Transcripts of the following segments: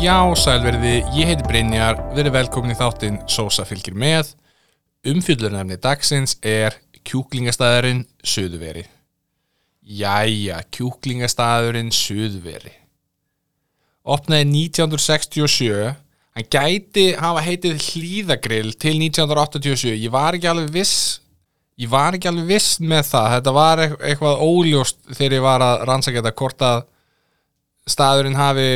Já, sælverði, ég heiti Brynjar, verið velkomin í þáttinn Sósa fylgir með. Umfjöldurnefni dagsins er kjúklingastæðurinn Suðuveri. Jæja, kjúklingastæðurinn Suðuveri. Opnaði 1967, hann gæti hafa heitið hlýðagrill til 1987, ég var ekki alveg viss, ég var ekki alveg viss með það, þetta var eit- eitthvað óljóst þegar ég var að rannsaka þetta hvort að staðurinn hafi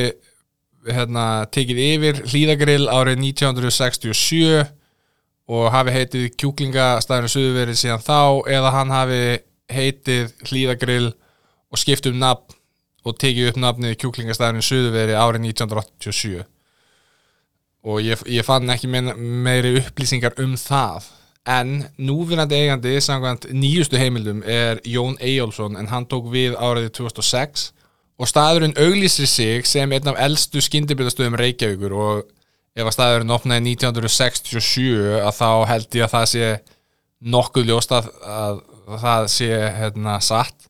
hérna, tekið yfir hlýðagrill árið 1967 og hafi heitið kjúklingastæðurinn Suðuveri síðan þá eða hann hafi heitið hlýðagrill og skipt um nafn og tekið upp nafnið kjúklingastæðurinn Suðuveri árið 1987 og ég, ég fann ekki meiri upplýsingar um það. En núvinandi eigandi samkvæmt nýjustu heimildum er Jón Eyjólfsson en hann tók við árið 2006 og staðurinn auglýsir sig sem einn af eldstu skyndibildastöðum Reykjavíkur og ef að staðurinn opnaði 1967 að þá held ég að það sé nokkuð ljóst að, að það sé hérna, satt.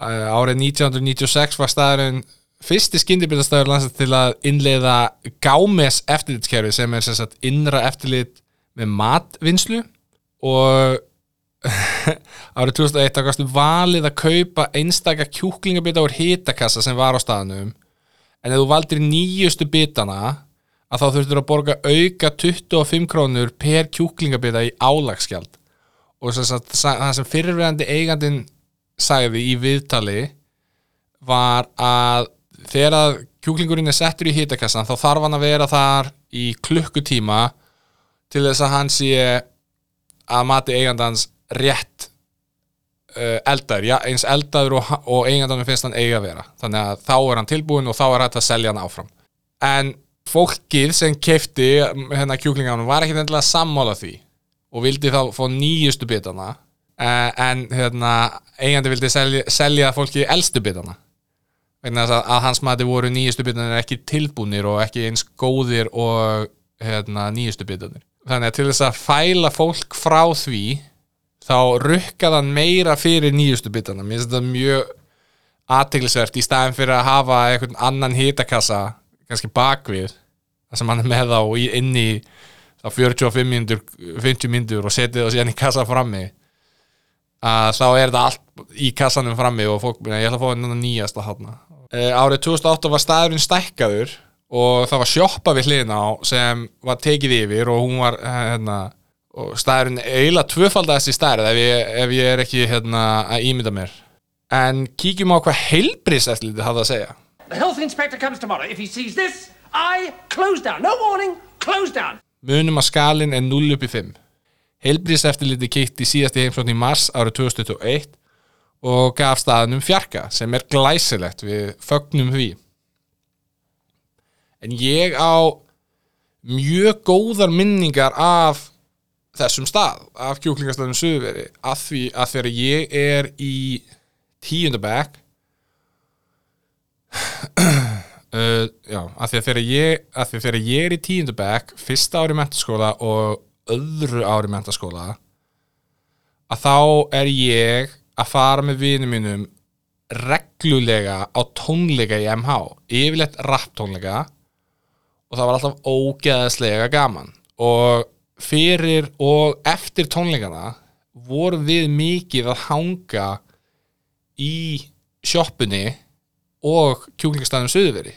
Árið 1996 var staðurinn fyrsti skyndibildastöður landsins til að innleiða gámes eftirlitskerfi sem er sem sagt innra eftirlit með matvinnslu og árið 2001 þá gastu valið að kaupa einstaka kjúklingabita úr hitakassa sem var á staðnum. En ef þú valdir nýjustu bitana að þá þurftur að borga auka 25 krónur per kjúklingabita í álagsgjald. Og það sem fyrirverandi eigandinn sagði í viðtali var að þegar kjúklingurinn er settur í hitakassan þá þarf hann að vera þar í klukkutíma til þess að hann sé að mati eigandans rétt uh, eldaður, já, eins eldaður og, og eigandanum finnst hann eiga að vera. Þannig að þá er hann tilbúin og þá er hægt að selja hann áfram. En fólkið sem kefti hérna kjúklinganum var ekkert endilega sammála því og vildi þá fá nýjustu bitana uh, en hérna eigandi vildi selja, selja fólki elstu bitana. Vegna að, að hans mati voru nýjustu bitanir ekki tilbúnir og ekki eins góðir og hérna, nýjustu bitanir þannig að til þess að fæla fólk frá því þá rukkað hann meira fyrir nýjustu bitana. Mér finnst þetta mjög aðteglisvert í staðin fyrir að hafa einhvern annan hitakassa kannski bakvið þar sem hann er með í, inn í þá 45 mínútur, 50 mínútur og setið það síðan í kassa frammi. Að þá er þetta allt í kassanum frammi og fólk, ég ætla að fá hennan nýjasta hátna uh, árið 2008 var staðurinn stækkaður og það var sjoppa við hliðina á sem var tekið yfir og hún var eh, hérna, og staðurinn eiginlega tvöfaldast í staðir ef, ég- ef ég er ekki hérna, að ímynda mér en kíkjum á hvað lítið hafði að segja The health inspector comes tomorrow. If he sees this, I close down. No warning, close down. munum að skalinn er 0 upp í 5 heilbris eftir lítið kíkt í síðasti heimsókn í mars árið 2021 og gaf staðnum fjarka sem er glæsilegt við fögnum því en ég á mjög góðar minningar af þessum stað, af kjúklingastöðum Suðveri, af því að þegar ég er í tíundabæk uh, já, af því að þegar ég af því að þegar ég er í tíundabæk fyrsta ári mentaskóla og öðru ári mentaskóla að þá er ég að fara með vinum mínum reglulega á tónleika í MH yfirleitt rap tónleika og það var alltaf ógeðslega gaman. Og fyrir og eftir tónleikana vorum við mikið að hanga í sjoppunni og kjúklingastæðum Suðveri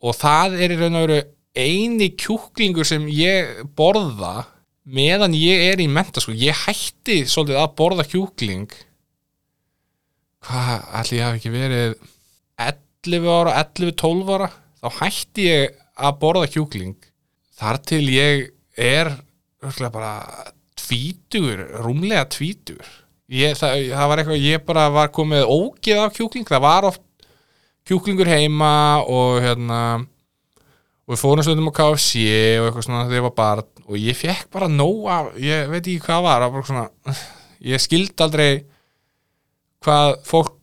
og það er í raun og veru eini kjúklingur sem ég borða meðan ég er í mentaskóla ég hætti svolítið að borða kjúkling. Hvað, allir ég hafi ekki verið 11 ára, 11-12 ára? Þá hætti ég að borða kjúkling þar til ég er bara tvítugur, rúmlega tvítugur. Ég, það, það var eitthvað, ég bara var komið ógeð af kjúkling, það var oft kjúklingur heima og hérna og við fórum stundum á KFC og eitthvað svona þegar ég var barn og ég fekk bara nóg af, ég veit ekki hvað var, var svona, ég skildi aldrei hvað fólk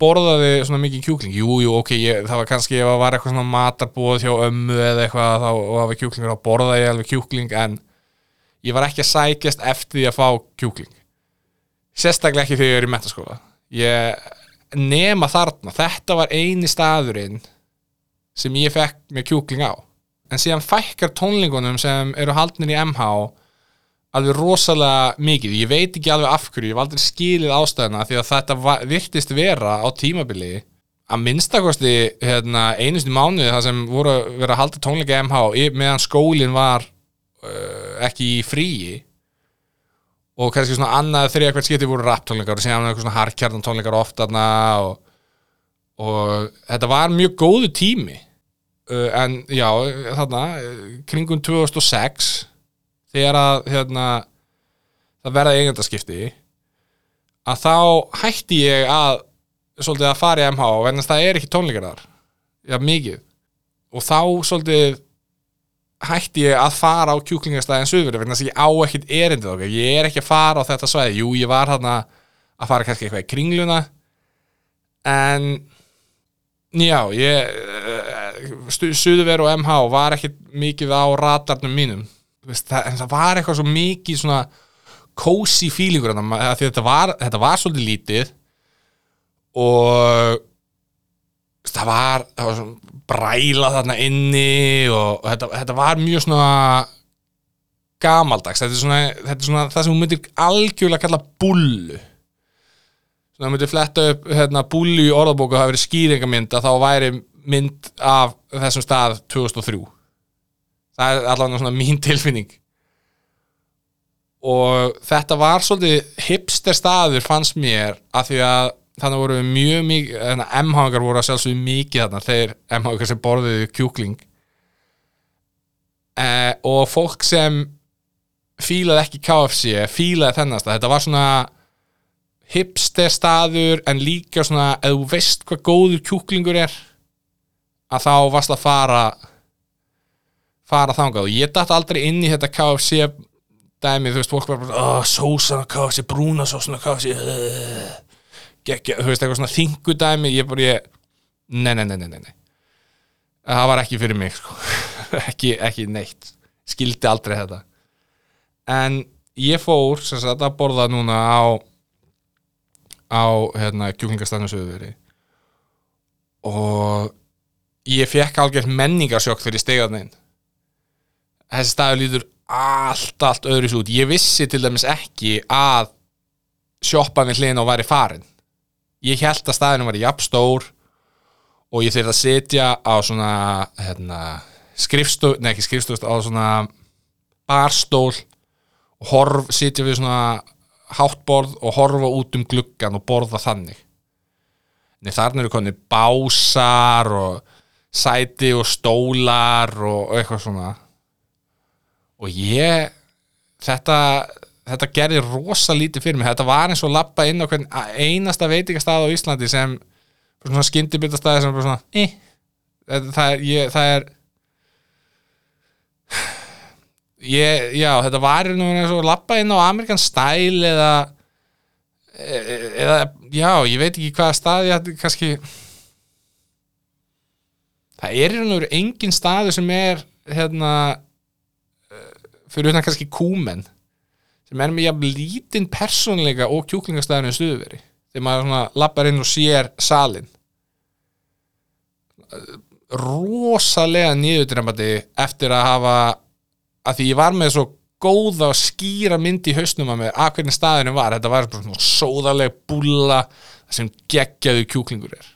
borðaði svona mikið kjúkling. Jú, jú, ok, ég, það var kannski ef það var eitthvað svona matarbúð hjá ömmu eða eitthvað þá, og var kjúklingur, þá borðaði alveg kjúkling en ég var ekki að sækjast eftir því að fá kjúkling. Sérstaklega ekki þegar ég er í metaskóla ég nema þarna, þetta var eini staðurinn sem ég fekk með kjúkling á. En síðan fækkar tónlingunum sem eru haldnir í MH alveg rosalega mikið. Ég veit ekki alveg af hverju, ég hef aldrei skilið ástæðuna því að þetta va- virtist vera á tímabili. Að minnstakosti hérna, einustu mánuði það sem voru að vera að halda tónleika MH meðan skólinn var uh, ekki í fríi. Og kannski svona annað þriða hvert skipti voru rap tónleikar og síðan var eitthvað svona harkjarnan tónleikar oft þarna og, og þetta var mjög góðu tími. Uh, en já, þarna kringum 2006 þegar að hérna, það verða eigendaskipti að þá hætti ég að svolítið að fara í MH en það er ekki tónleikar þar já, mikið. Og þá svolítið hætti ég að fara á kjúklingastæðin vegna þess að ég á ekkit erindið okkur ég er ekki að fara á þetta svæði. Jú, ég var þarna að fara kannski eitthvað í kringluna en já, ég suðuver og MH var ekkit mikið á radarnum mínum veist, það, en það var eitthvað svo mikið svona cozy feelingur að þetta var, þetta var svolítið lítið og það var, það var svona bræla þarna inni og, og þetta, þetta var mjög svona gamaldags. Þetta er svona, þetta er svona það sem hún myndir algjörlega kalla bullu. Svona hún myndir fletta upp hérna, bullu í orðabóku og það hafi verið skýringamynd að þá væri mynd af þessum stað 2003 það er allavega svona mín tilfinning. Og þetta var svolítið hipster staður fannst mér af því að þannig voru mjög mikið þannig að M-hangar voru að sjálfsögðu mikið þarna þeir M-hangar sem borðuðu kjúkling. Eh, og fólk sem fílaði ekki KFC fílaði þennan stað, þetta var svona hipster staður en líka svona, ef þú veist hvað góður kjúklingur er að þá varst að fara fara þangað. Og ég dætt aldrei inn í þetta KFC dæmi, þú veist, fólk var bara oh, sósan á KFC, brúna sósan á KFC uh, geggja, þú veist, eitthvað svona þingudæmi, ég bara ég, nei, nei, nei, nei, nei, það var ekki fyrir mig, sko. Ekki, ekki neitt, skildi aldrei þetta. En ég fór, sem sagt, að borða núna á á, hérna, kjúklingastæðinu söguveri og ég fekk algjörð menningarsjokk stegaði inn þessi staður lítur allt, allt öðru út. Ég vissi til dæmis ekki að sjoppan við hliðin á væri farin ég held að staðinu var jafn stór og ég þurfti að setja á svona hérna, skrifstof, nei ekki skrifstof á svona barstól og horf, sitja við svona háttborð og horfa út um gluggan og borða þannig. Nei, þarna eru konni básar og sæti og stólar og eitthvað svona og ég þetta, þetta gerði rosa lítið fyrir mig þetta var eins og lappa inn á hvern einasta veitingastað á Íslandi sem svona skyndibitastæði sem bara svona eh. það, ég, það er ég, já, þetta var eins og lappa inn á Amerikan Style eða e- eða, já, ég veit ekki hvaða stað ég hætti kannski það er og veru engin staður sem er hérna fyrir utan kannski kúmen sem er með jafn lítinn persónleika og kjúklingastæðinu stuðveri þegar maður lappar inn og sér salin rosalega niðurdremmandi eftir að hafa að því ég var með svo góða og skýra mynd í hausnum að mér að hvernig staðinu var, þetta var svona sóðaleg búlla sem geggjaðu kjúklingur er.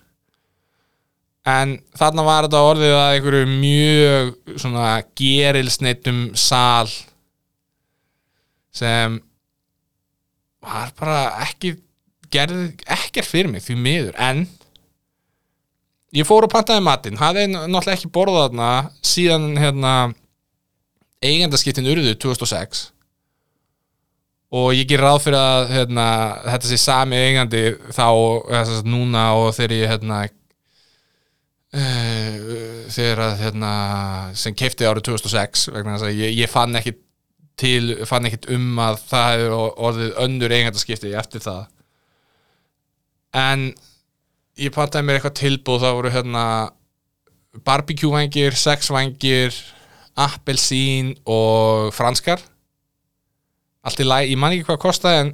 En þarna var þetta orðið að einhverju mjög svona gerilsneitum sal sem var bara ekki gerði ekkert fyrir mig því miður. En ég fór og pantaði matinn. Hafði náttúrulega ekki borðað þarna síðan hérna eigendaskiptin urðu 2006 og ég ger ráð fyrir að hérna, þetta sé sami eigandi þá þess núna og þegar ég hérna uh, þegar að hérna, sem keipti árið 2006 vegna þess að ég, ég fann ekki til, fann ekkit um að það hefur orðið önnur eigendaskipti eftir það. En ég pantaði mér eitthvað tilbúð það voru hérna barbecue vangir, sex vangir appelsín og franskar. Allt í lagi, ég man ekki hvað kostaði en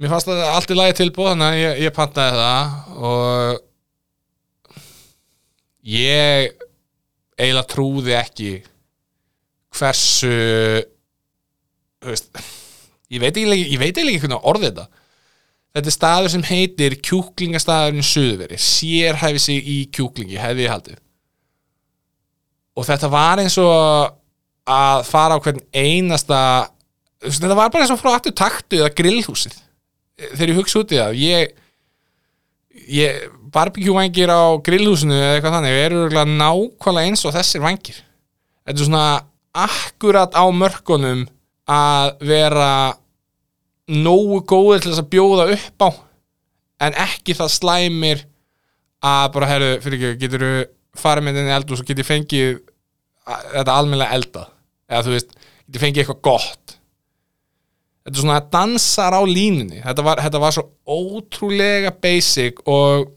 mér fannst það allt í lagi tilbúð þannig að ég, ég pantaði það og ég eiginlega trúði ekki hversu veist ég veit eiginlega ekki hvernig að orða þetta. Þetta er staður sem heitir kjúklingastæðurinn Suðveri sérhæfi sig í kjúklingi, hefði ég haldið. Og þetta var eins og að fara á hvern einasta þetta var bara eins og frá aftur taktu eða grillhúsið. Þegar ég hugsa út í það ég, ég barbecue vangir á grillhúsinu eða eitthvað þannig eru nákvæmlega eins og þessir vangir þetta er svona akkurat á mörkunum að vera nógu góður til þess að bjóða upp á en ekki það slæmir að bara, herru, fyrir ekki, getur þú farið með þenni eldur og svo getur fengið a- þetta almennilega elda eða þú veist, getur fengið eitthvað gott. Þetta er svona að dansar á línunni. Þetta var, þetta var svo ótrúlega basic og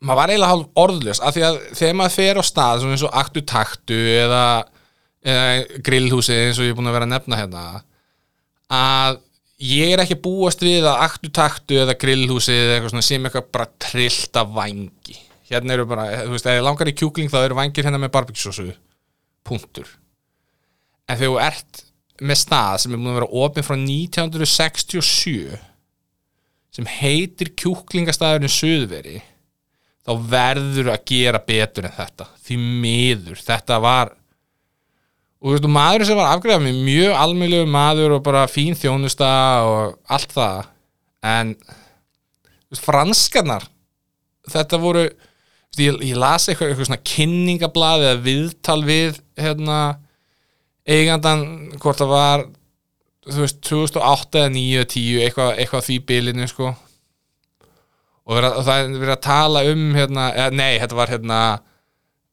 maður var eiginlega hálf orðljós af því að þegar maður fer á stað svona eins og aktu taktu eða, eða grillhúsi eins og ég er búin að vera að nefna hérna að ég er ekki búast við að aktu taktu eða grillhúsi eða eitthvað svona sem eitthvað bara trillt af vangi hérna eru bara, þú veist, ef ég langar í kjúkling þá eru vangir hérna með barbecue punktur. En þegar þú ert með stað sem er búin að vera opinn frá 1967 sem heitir kjúklingastæðurinn Suðveri þá verður að gera betur en þetta. Því miður, þetta var og veist, og maðurinn sem var afgreðað með mjög almennilegu maður og bara fín þjónusta og allt það. En veist, franskarnar þetta voru veist, ég, ég las eitthvað, eitthvað svona kynningablað eða viðtal við hérna eigandan hvort það var þú veist 2008 eða 9 eða 10 eitthvað, eitthvað því bilinu sko. Og, vera, og það er verið að tala um hérna, eða, nei, þetta var hérna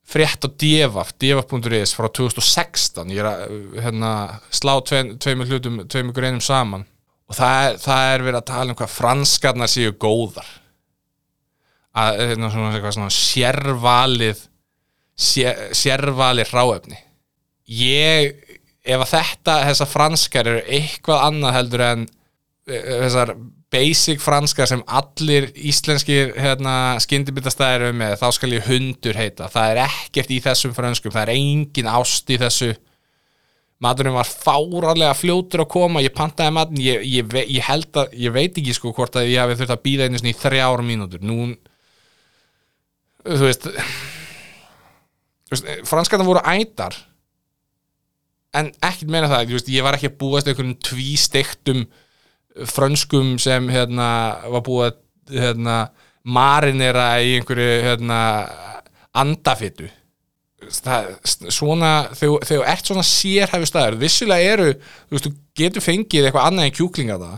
frétt á Devaf, devaf.is frá 2016 ég er að hérna, slá tveim, tveimur hlutum tveimur greinum saman. Og það er, það er verið að tala um hvað franskarnar séu góðar. Að hérna, svona, eitthvað svona sérvalið sér, sérvalið ráefni ég ef að þetta, þessar franskar eru eitthvað annað heldur en eh, þessar basic franskar sem allir íslenskir hérna, skyndibitastæðir eru með, þá skal ég hundur heita, það er ekkert í þessum franskum, það er engin ást í þessu. Maturinn var fárarlega fljótur að koma ég pantaði matinn, ég, ég, ég held að ég veit ekki sko hvort að ég hafi þurft að býða einu sinni í þrjár mínútur. Nú þú veist, veist franskarna voru ætar en ekkert meina það, veist, ég var ekki að búast einhverjum tvístektum frönskum sem hérna var búið að hérna, marinera í einhverju hérna, andafittu það, svona þegar þú ert svona sérhæfi staður vissulega eru, þú veist, getur fengið eitthvað annað en kjúklinga það.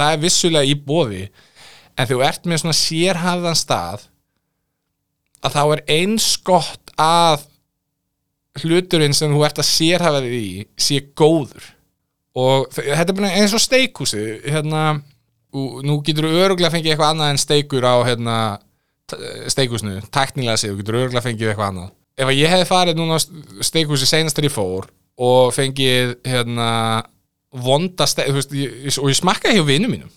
Það er vissulega í bóði en þú ert með svona sérhæfðan stað að þá er eins gott að hluturinn sem þú ert að sérhafa þig í sé góður og þe- þetta er bara eins og steikhúsi hérna, og nú getur þú öruglega fengið eitthvað annað en steikur á hérna, steikhúsinu, tæknilega séð þú getur öruglega fengið eitthvað annað. Ef ég hefði farið núna á steikhúsi seinast þegar ég fór og fengið hérna vonda steik þú veist, ég, og ég smakkaði hjá vinum mínum.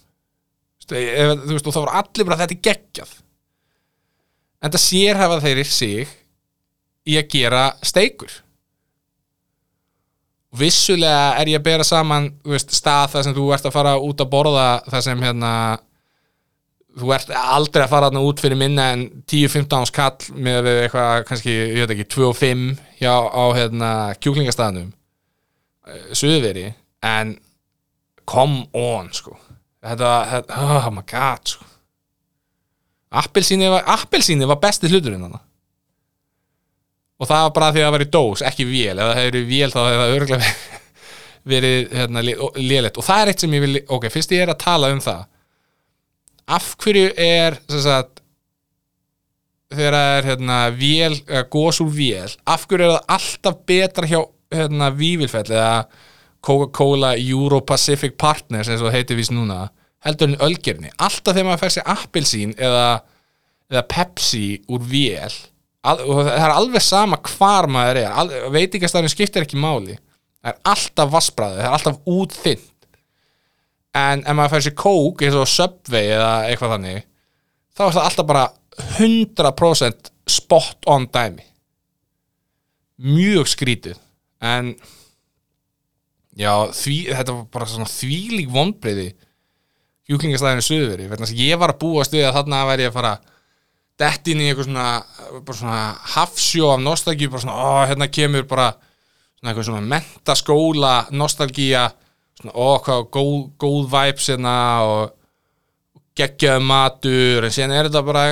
Þú ef, þú veist, og það voru allir bara þetta geggjað. En það sérhafa þeir sig í að gera steikur vissulega er ég að bera saman veist, stað þar sem þú ert að fara út að borða þar sem hérna þú ert aldrei að fara þarna út fyrir minna en 10-15 skall með við eitthvað kannski, ég veit ekki, 2 og 5 hjá á hérna kjúklingastæðnum suðveri en come on sko. Þetta, þetta oh my god sko. Appelsíni var, var besti hluturinn þarna og það var bara því að það var í dós, ekki vél. Ef það hefur verið vél þá hefur það örgulega verið hérna, léleitt og það er eitt sem ég vil, ok, fyrst ég er að tala um það. Af hverju er sagt þegar það er hérna vél, eða gos úr vél af hverju er það alltaf betra hjá hérna Vívilfell eða Coca-Cola Euro-Pacific Partners eins og það heitir vís núna heldur en ölgerni, alltaf þegar maður fær sér appelsín eða, eða Pepsi úr vél al, það er alveg sama hvar maður er. Al, veitingastafinn skiptir ekki máli. Það er alltaf vassbræði, það er alltaf útþinn en ef maður fær sér kók eins og Subway eða eitthvað þannig þá er það alltaf bara 100% spot on dæmi. Mjög skrítið. En já, því, þetta var bara svona þvílík vonbreyði þess að ég var að búast við að þarna væri ég að fara dett inn í eitthvað svona, svona hafsjó af nostalgíu, bara svona, ó, hérna kemur bara svona eitthvað svona mentaskóla nostalgía svona, ó, hvað góð, góð vibes hérna og geggjaðu matur. En síðan er þetta bara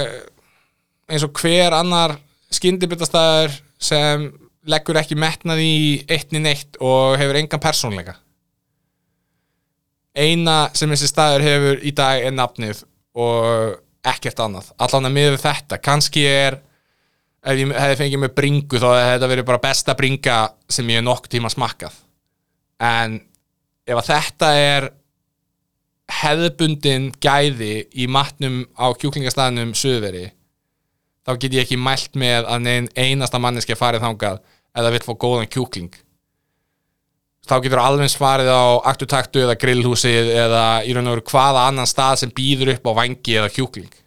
eins og hver annar skyndibitastæður sem leggur ekki metnað í eittni neitt og hefur engan persónleika. Eina sem þessi staður hefur í dag er nafnið og ekkert annað. Allan að miður þetta, kannski er ef ég hefði fengið með bringu þá hefði þetta verið bara besta bringa sem ég nokkuð tíma smakkað. En ef að þetta er hefðbundin gæði í matnum á kjúklingastæðnum suðveri þá get ég ekki mælt með að neinn einasta manneski farið þangað eða vill fá góðan kjúkling þá getur alveg eins farið á aktutaktu eða grillhúsið eða í raun og veru hvaða annan stað sem býður upp á vangi eða kjúkling